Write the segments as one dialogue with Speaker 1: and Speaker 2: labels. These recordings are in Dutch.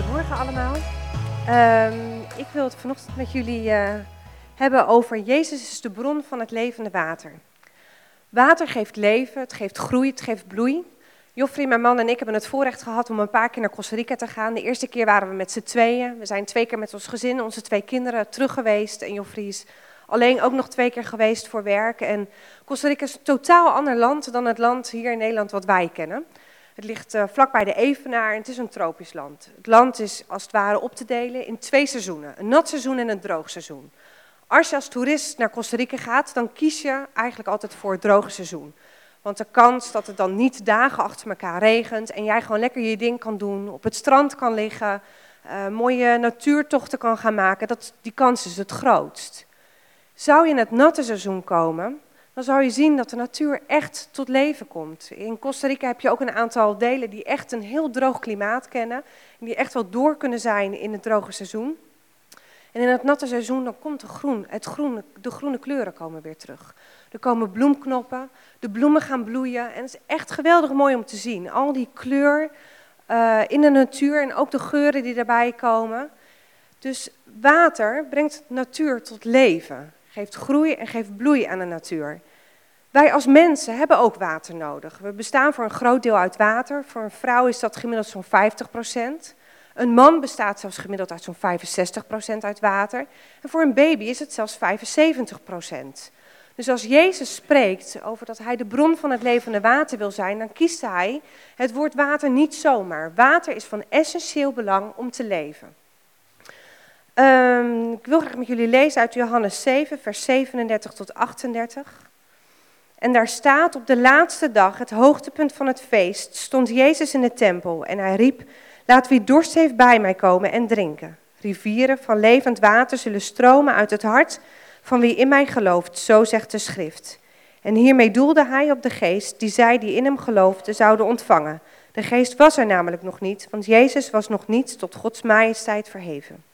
Speaker 1: Goedemorgen allemaal. Ehm, ik wil het vanochtend met jullie eh, hebben over Jezus is de bron van het levende water. Water geeft leven, het geeft groei, het geeft bloei. Joffrey, mijn man en ik hebben het voorrecht gehad om een paar keer naar Costa Rica te gaan. De eerste keer waren we met z'n tweeën. We zijn twee keer met ons gezin, onze twee kinderen, terug geweest. En Joffrey is alleen ook nog twee keer geweest voor werk. En Costa Rica is een totaal ander land dan het land hier in Nederland wat wij kennen. Het ligt uh, vlakbij de Evenaar en het is een tropisch land. Het land is als het ware op te delen in twee seizoenen. Een nat seizoen en een droog seizoen. Als je als toerist naar Costa Rica gaat, dan kies je eigenlijk altijd voor het droge seizoen. Want de kans dat het dan niet dagen achter elkaar regent en jij gewoon lekker je ding kan doen, op het strand kan liggen, uh, mooie natuurtochten kan gaan maken, dat, die kans is het grootst. Zou je in het natte seizoen komen, dan zou je zien dat de natuur echt tot leven komt. In Costa Rica heb je ook een aantal delen die echt een heel droog klimaat kennen, en die echt wel door kunnen zijn in het droge seizoen. En in het natte seizoen dan komt de, groen, het groene, de groene kleuren komen weer terug. Er komen bloemknoppen, de bloemen gaan bloeien en het is echt geweldig mooi om te zien. Al die kleur uh, in de natuur en ook de geuren die daarbij komen. Dus water brengt natuur tot leven, geeft groei en geeft bloei aan de natuur. Wij als mensen hebben ook water nodig. We bestaan voor een groot deel uit water. Voor een vrouw is dat gemiddeld zo'n 50 procent. Een man bestaat zelfs gemiddeld uit zo'n 65% uit water. En voor een baby is het zelfs 75%. Dus als Jezus spreekt over dat hij de bron van het levende water wil zijn, dan kiest hij het woord water niet zomaar. Water is van essentieel belang om te leven. Um, ik wil graag met jullie lezen uit Johannes 7, vers 37 tot 38. En daar staat op de laatste dag, het hoogtepunt van het feest, stond Jezus in de tempel en hij riep, laat wie dorst heeft bij mij komen en drinken. Rivieren van levend water zullen stromen uit het hart van wie in mij gelooft, zo zegt de schrift. En hiermee doelde hij op de geest die zij die in hem geloofden zouden ontvangen. De geest was er namelijk nog niet, want Jezus was nog niet tot Gods majesteit verheven.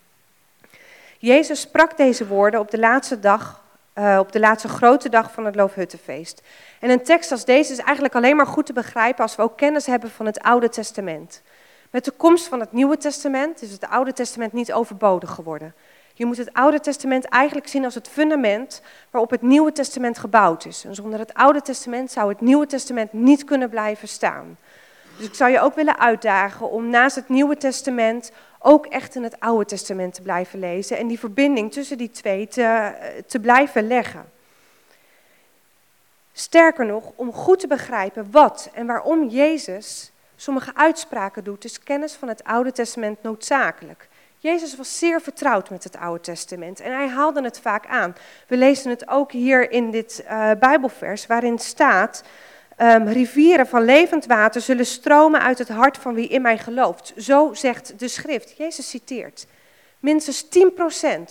Speaker 1: Jezus sprak deze woorden op de laatste dag, uh, op de laatste grote dag van het Loofhuttenfeest. En een tekst als deze is eigenlijk alleen maar goed te begrijpen als we ook kennis hebben van het Oude Testament. Met de komst van het Nieuwe Testament is het Oude Testament niet overbodig geworden. Je moet het Oude Testament eigenlijk zien als het fundament waarop het Nieuwe Testament gebouwd is. En zonder het Oude Testament zou het Nieuwe Testament niet kunnen blijven staan. Dus ik zou je ook willen uitdagen om naast het Nieuwe Testament ook echt in het Oude Testament te blijven lezen en die verbinding tussen die twee te, te blijven leggen. Sterker nog, om goed te begrijpen wat en waarom Jezus sommige uitspraken doet, is kennis van het Oude Testament noodzakelijk. Jezus was zeer vertrouwd met het Oude Testament en hij haalde het vaak aan. We lezen het ook hier in dit uh, Bijbelvers, waarin staat: um, Rivieren van levend water zullen stromen uit het hart van wie in mij gelooft. Zo zegt de schrift. Jezus citeert. Minstens 10%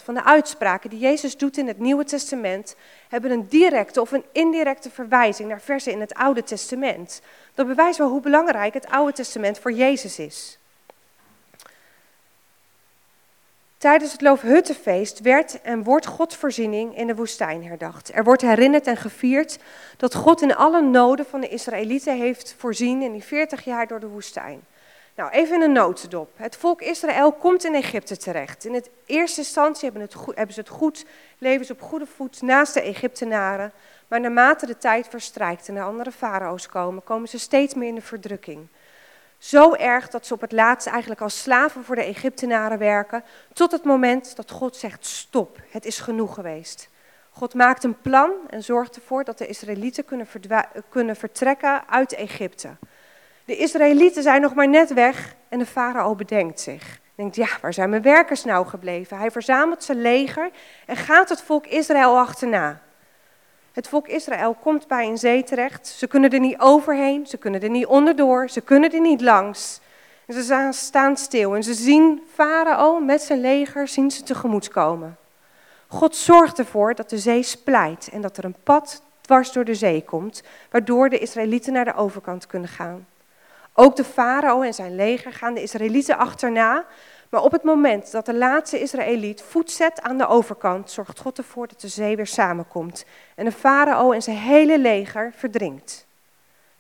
Speaker 1: van de uitspraken die Jezus doet in het Nieuwe Testament hebben een directe of een indirecte verwijzing naar versen in het Oude Testament. Dat bewijst wel hoe belangrijk het Oude Testament voor Jezus is. Tijdens het Loofhuttenfeest werd en wordt Gods voorziening in de woestijn herdacht. Er wordt herinnerd en gevierd dat God in alle noden van de Israëlieten heeft voorzien in die 40 jaar door de woestijn. Nou, even in een notendop. Het volk Israël komt in Egypte terecht. In het eerste instantie hebben, het hebben ze het goed, leven ze op goede voet naast de Egyptenaren. Maar naarmate de tijd verstrijkt en er andere farao's komen, komen ze steeds meer in de verdrukking. Zo erg dat ze op het laatst eigenlijk als slaven voor de Egyptenaren werken, tot het moment dat God zegt stop, het is genoeg geweest. God maakt een plan en zorgt ervoor dat de Israëlieten kunnen, kunnen vertrekken uit Egypte. De Israëlieten zijn nog maar net weg en de farao bedenkt zich. Denkt, ja, waar zijn mijn werkers nou gebleven? Hij verzamelt zijn leger en gaat het volk Israël achterna. Het volk Israël komt bij een zee terecht. Ze kunnen er niet overheen, ze kunnen er niet onderdoor, ze kunnen er niet langs. Ze staan stil en ze zien Farao met zijn leger zien ze tegemoet komen. God zorgt ervoor dat de zee splijt en dat er een pad dwars door de zee komt, waardoor de Israëlieten naar de overkant kunnen gaan. Ook de farao en zijn leger gaan de Israëlieten achterna, maar op het moment dat de laatste Israëliet voet zet aan de overkant, zorgt God ervoor dat de zee weer samenkomt en de farao en zijn hele leger verdrinkt.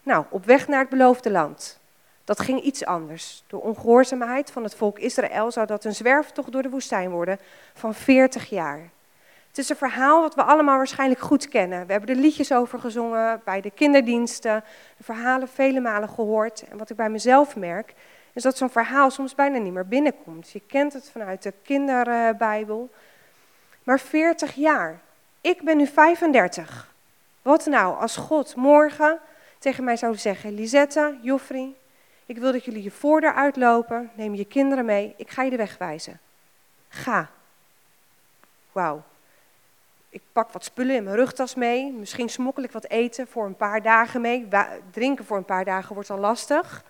Speaker 1: Nou, op weg naar het beloofde land. Dat ging iets anders. Door ongehoorzaamheid van het volk Israël zou dat een zwerftocht door de woestijn worden van 40 jaar. Het is een verhaal wat we allemaal waarschijnlijk goed kennen. We hebben er liedjes over gezongen bij de kinderdiensten, de verhalen vele malen gehoord. En wat ik bij mezelf merk, is dat zo'n verhaal soms bijna niet meer binnenkomt. Je kent het vanuit de kinderbijbel. Maar 40 jaar. Ik ben nu 35. Wat nou als God morgen tegen mij zou zeggen: Lisette, Joffrey, ik wil dat jullie je voordeur uitlopen, neem je kinderen mee, ik ga je de weg wijzen. Ga. Wauw. Ik pak wat spullen in mijn rugtas mee, misschien smokkel ik wat eten voor een paar dagen mee. Drinken voor een paar dagen wordt al lastig.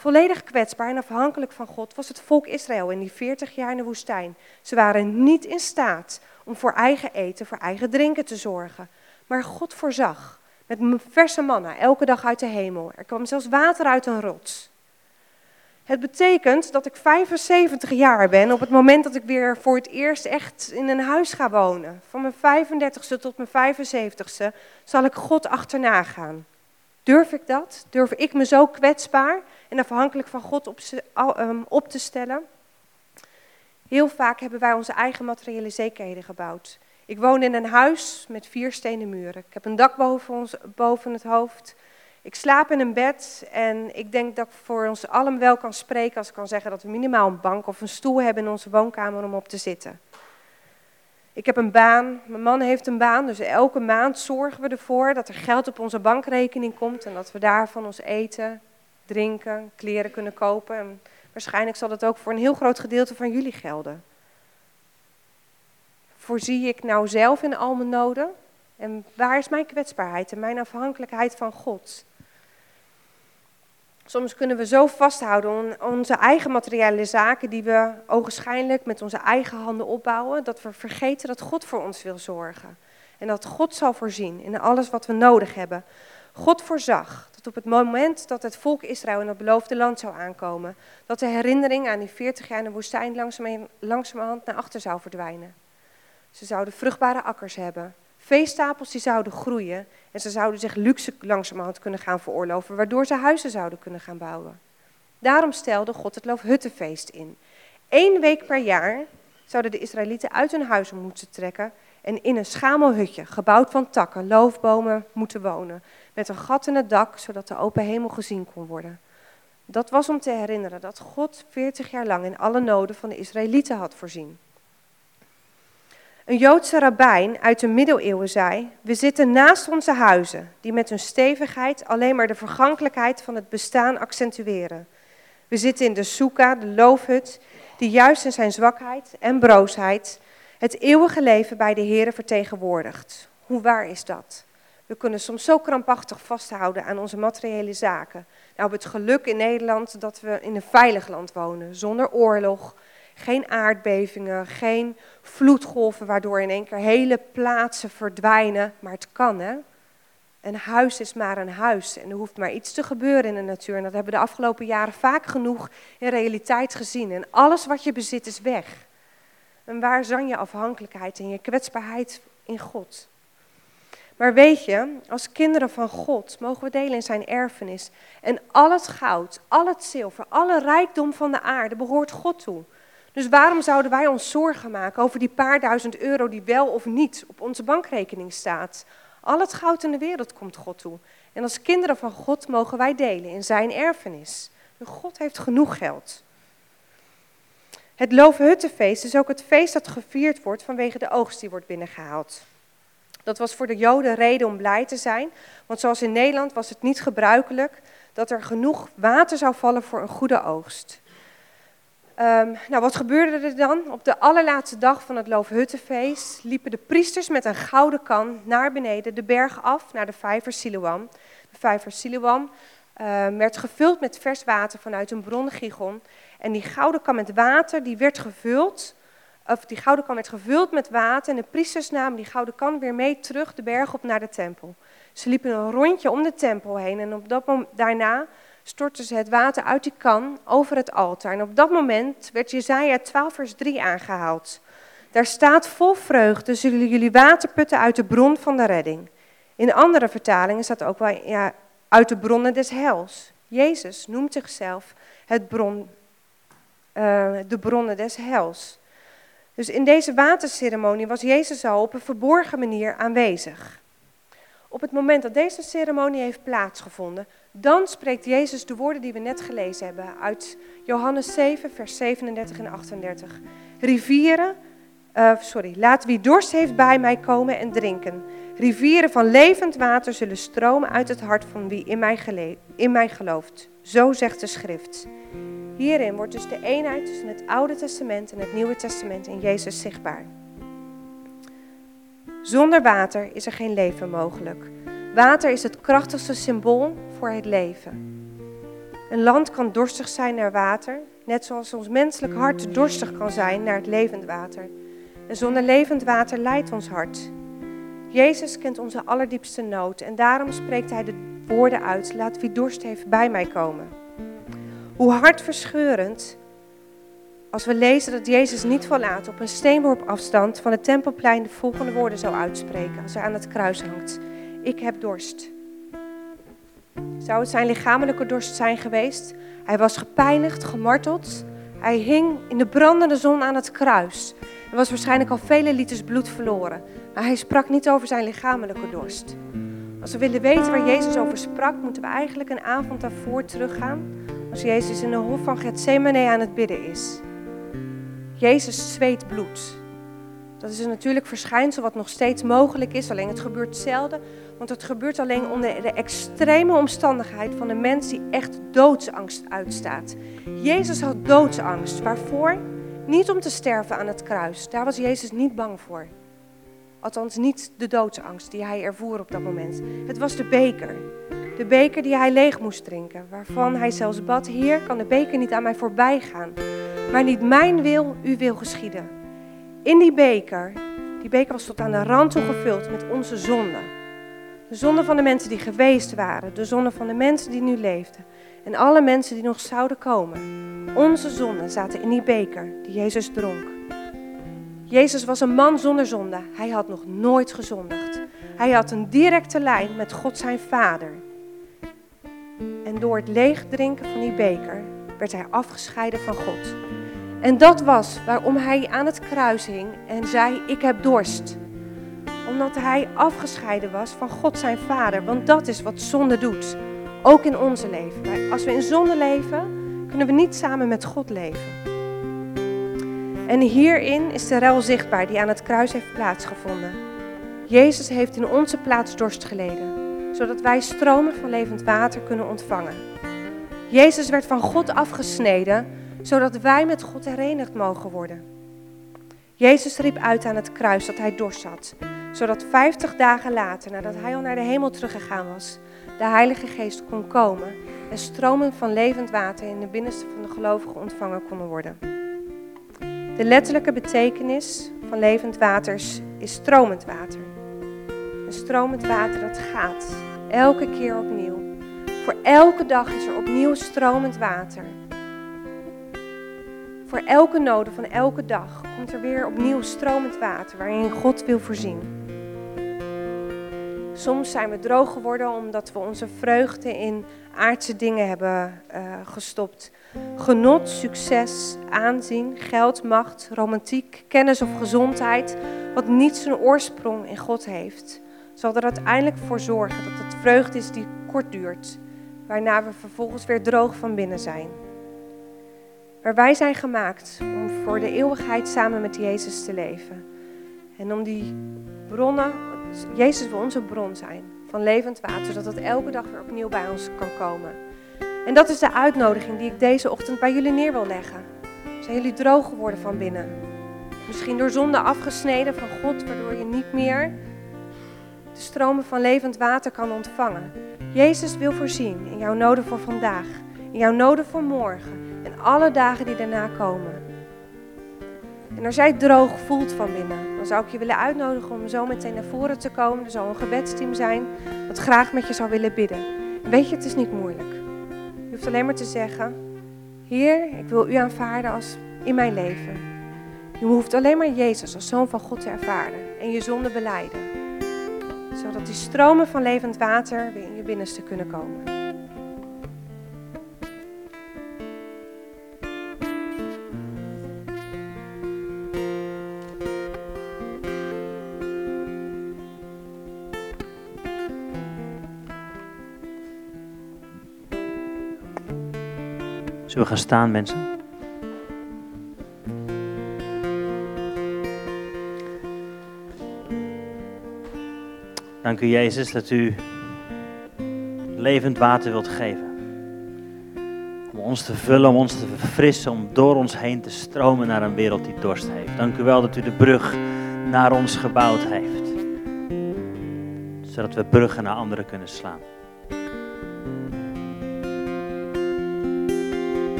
Speaker 1: Volledig kwetsbaar en afhankelijk van God was het volk Israël in die 40 jaar in de woestijn. Ze waren niet in staat om voor eigen eten, voor eigen drinken te zorgen. Maar God voorzag met verse manna elke dag uit de hemel. Er kwam zelfs water uit een rots. Het betekent dat ik 75 jaar ben op het moment dat ik weer voor het eerst echt in een huis ga wonen. Van mijn 35ste tot mijn 75ste zal ik God achterna gaan. Durf ik dat? Durf ik me zo kwetsbaar en afhankelijk van God op, um, op te stellen? Heel vaak hebben wij onze eigen materiële zekerheden gebouwd. Ik woon in een huis met vier stenen muren. Ik heb een dak boven, ons, boven het hoofd. Ik slaap in een bed en ik denk dat ik voor ons allen wel kan spreken als ik kan zeggen dat we minimaal een bank of een stoel hebben in onze woonkamer om op te zitten. Ik heb een baan, mijn man heeft een baan, dus elke maand zorgen we ervoor dat er geld op onze bankrekening komt en dat we daarvan ons eten, drinken, kleren kunnen kopen. En waarschijnlijk zal dat ook voor een heel groot gedeelte van jullie gelden. Voorzie ik nou zelf in al mijn noden? En waar is mijn kwetsbaarheid en mijn afhankelijkheid van God? Soms kunnen we zo vasthouden aan onze eigen materiële zaken die we ogenschijnlijk met onze eigen handen opbouwen, dat we vergeten dat God voor ons wil zorgen. En dat God zal voorzien in alles wat we nodig hebben. God voorzag dat op het moment dat het volk Israël in het beloofde land zou aankomen, dat de herinnering aan die 40 jaar in de woestijn langzamerhand naar achter zou verdwijnen. Ze zouden vruchtbare akkers hebben, veestapels die zouden groeien en ze zouden zich luxe langzamerhand kunnen gaan veroorloven, waardoor ze huizen zouden kunnen gaan bouwen. Daarom stelde God het Loofhuttenfeest in. Eén week per jaar zouden de Israëlieten uit hun huizen moeten trekken en in een schamelhutje, gebouwd van takken, loofbomen, moeten wonen. Met een gat in het dak, zodat de open hemel gezien kon worden. Dat was om te herinneren dat God 40 jaar lang in alle noden van de Israëlieten had voorzien. Een Joodse rabbijn uit de middeleeuwen zei: We zitten naast onze huizen, die met hun stevigheid alleen maar de vergankelijkheid van het bestaan accentueren. We zitten in de soeka, de loofhut, die juist in zijn zwakheid en broosheid het eeuwige leven bij de Heer vertegenwoordigt. Hoe waar is dat? We kunnen soms zo krampachtig vasthouden aan onze materiële zaken. Nou, het geluk in Nederland dat we in een veilig land wonen, zonder oorlog, geen aardbevingen, geen vloedgolven waardoor in één keer hele plaatsen verdwijnen. Maar het kan, hè? Een huis is maar een huis en er hoeft maar iets te gebeuren in de natuur. En dat hebben we de afgelopen jaren vaak genoeg in realiteit gezien. En alles wat je bezit is weg. En waar zang je afhankelijkheid en je kwetsbaarheid in God? Maar weet je, als kinderen van God mogen we delen in zijn erfenis. En al het goud, al het zilver, alle rijkdom van de aarde behoort God toe. Dus waarom zouden wij ons zorgen maken over die paar duizend euro die wel of niet op onze bankrekening staat? Al het goud in de wereld komt God toe. En als kinderen van God mogen wij delen in zijn erfenis. God heeft genoeg geld. Het Loofhuttenfeest is ook het feest dat gevierd wordt vanwege de oogst die wordt binnengehaald. Dat was voor de Joden reden om blij te zijn, want zoals in Nederland was het niet gebruikelijk dat er genoeg water zou vallen voor een goede oogst. Um, nou, wat gebeurde er dan? Op de allerlaatste dag van het Loofhuttenfeest liepen de priesters met een gouden kan naar beneden de berg af naar de vijver Siloam. De vijver Siloam uh, werd gevuld met vers water vanuit een bron Gigon. En die gouden kan met water, die werd gevuld, of die gouden kan werd gevuld met water. En de priesters namen die gouden kan weer mee terug de berg op naar de tempel. Ze liepen een rondje om de tempel heen en op dat moment, daarna stortten ze het water uit die kan over het altaar. En op dat moment werd Jezaja 12 vers 3 aangehaald. Daar staat vol vreugde zullen jullie water putten uit de bron van de redding. In andere vertalingen staat ook wel ja, uit de bronnen des hels. Jezus noemt zichzelf het bron, uh, de bronnen des hels. Dus in deze waterceremonie was Jezus al op een verborgen manier aanwezig. Op het moment dat deze ceremonie heeft plaatsgevonden, dan spreekt Jezus de woorden die we net gelezen hebben uit Johannes 7, vers 37 en 38. Rivieren, uh, sorry, laat wie dorst heeft bij mij komen en drinken. Rivieren van levend water zullen stromen uit het hart van wie in mij, in mij gelooft. Zo zegt de schrift. Hierin wordt dus de eenheid tussen het Oude Testament en het Nieuwe Testament in Jezus zichtbaar. Zonder water is er geen leven mogelijk. Water is het krachtigste symbool voor het leven. Een land kan dorstig zijn naar water, net zoals ons menselijk hart dorstig kan zijn naar het levend water. En zonder levend water leidt ons hart. Jezus kent onze allerdiepste nood en daarom spreekt hij de woorden uit: Laat wie dorst heeft bij mij komen. Hoe hartverscheurend als we lezen dat Jezus niet verlaat op een steenworp afstand van het tempelplein de volgende woorden zou uitspreken als hij aan het kruis hangt. Ik heb dorst. Zou het zijn lichamelijke dorst zijn geweest? Hij was gepijnigd, gemarteld. Hij hing in de brandende zon aan het kruis. Er was waarschijnlijk al vele liters bloed verloren. Maar hij sprak niet over zijn lichamelijke dorst. Als we willen weten waar Jezus over sprak, moeten we eigenlijk een avond daarvoor teruggaan. Als Jezus in de hof van Gethsemane aan het bidden is. Jezus zweet bloed. Dat is een natuurlijk verschijnsel wat nog steeds mogelijk is, alleen het gebeurt zelden. Want het gebeurt alleen onder de extreme omstandigheid van een mens die echt doodsangst uitstaat. Jezus had doodsangst. Waarvoor? Niet om te sterven aan het kruis. Daar was Jezus niet bang voor. Althans, niet de doodsangst die hij ervoer op dat moment. Het was de beker. De beker die hij leeg moest drinken. Waarvan hij zelfs bad: Heer, kan de beker niet aan mij voorbij gaan. Maar niet mijn wil, uw wil geschieden. In die beker, die beker was tot aan de rand toe gevuld met onze zonden. De zonden van de mensen die geweest waren, de zonden van de mensen die nu leefden en alle mensen die nog zouden komen. Onze zonden zaten in die beker die Jezus dronk. Jezus was een man zonder zonde. Hij had nog nooit gezondigd. Hij had een directe lijn met God zijn Vader. En door het leegdrinken van die beker werd hij afgescheiden van God. En dat was waarom hij aan het kruis hing en zei: Ik heb dorst. Omdat hij afgescheiden was van God zijn Vader. Want dat is wat zonde doet. Ook in onze leven. Als we in zonde leven, kunnen we niet samen met God leven. En hierin is de rel zichtbaar die aan het kruis heeft plaatsgevonden. Jezus heeft in onze plaats dorst geleden, zodat wij stromen van levend water kunnen ontvangen. Jezus werd van God afgesneden zodat wij met God herenigd mogen worden. Jezus riep uit aan het kruis dat hij dorst had, zodat vijftig dagen later, nadat hij al naar de hemel teruggegaan was, de Heilige Geest kon komen en stromen van levend water in de binnenste van de gelovigen ontvangen konden worden. De letterlijke betekenis van levend water is stromend water. En stromend water dat gaat elke keer opnieuw. Voor elke dag is er opnieuw stromend water. Voor elke noden van elke dag komt er weer opnieuw stromend water waarin God wil voorzien. Soms zijn we droog geworden omdat we onze vreugde in aardse dingen hebben uh, gestopt. Genot, succes, aanzien, geld, macht, romantiek, kennis of gezondheid, wat niet zijn oorsprong in God heeft, zal er uiteindelijk voor zorgen dat het vreugde is die kort duurt, waarna we vervolgens weer droog van binnen zijn. Maar wij zijn gemaakt om voor de eeuwigheid samen met Jezus te leven. En om die bronnen, Jezus wil onze bron zijn van levend water, zodat het elke dag weer opnieuw bij ons kan komen. En dat is de uitnodiging die ik deze ochtend bij jullie neer wil leggen. Zijn jullie droog geworden van binnen? Misschien door zonde afgesneden van God, waardoor je niet meer de stromen van levend water kan ontvangen. Jezus wil voorzien in jouw noden voor vandaag, in jouw noden voor morgen en alle dagen die daarna komen. En als jij droog voelt van binnen, dan zou ik je willen uitnodigen om zo meteen naar voren te komen. Er zal een gebedsteam zijn dat graag met je zou willen bidden. En weet je, het is niet moeilijk. Je hoeft alleen maar te zeggen, Heer, ik wil u aanvaarden als in mijn leven. Je hoeft alleen maar Jezus als Zoon van God te ervaren en je zonde beleiden zodat die stromen van levend water weer in je binnenste kunnen komen.
Speaker 2: Zullen we gaan staan, mensen? Dank u, Jezus, dat u levend water wilt geven. Om ons te vullen, om ons te verfrissen, om door ons heen te stromen naar een wereld die dorst heeft. Dank u wel dat u de brug naar ons gebouwd heeft. Zodat we bruggen naar anderen kunnen slaan.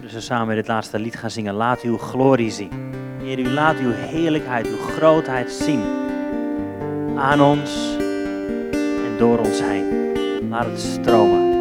Speaker 2: Dus we samen dit laatste lied gaan zingen. Laat uw glorie zien. Heer, u laat uw heerlijkheid, uw grootheid zien. Aan ons en door ons heen. Laat het stromen.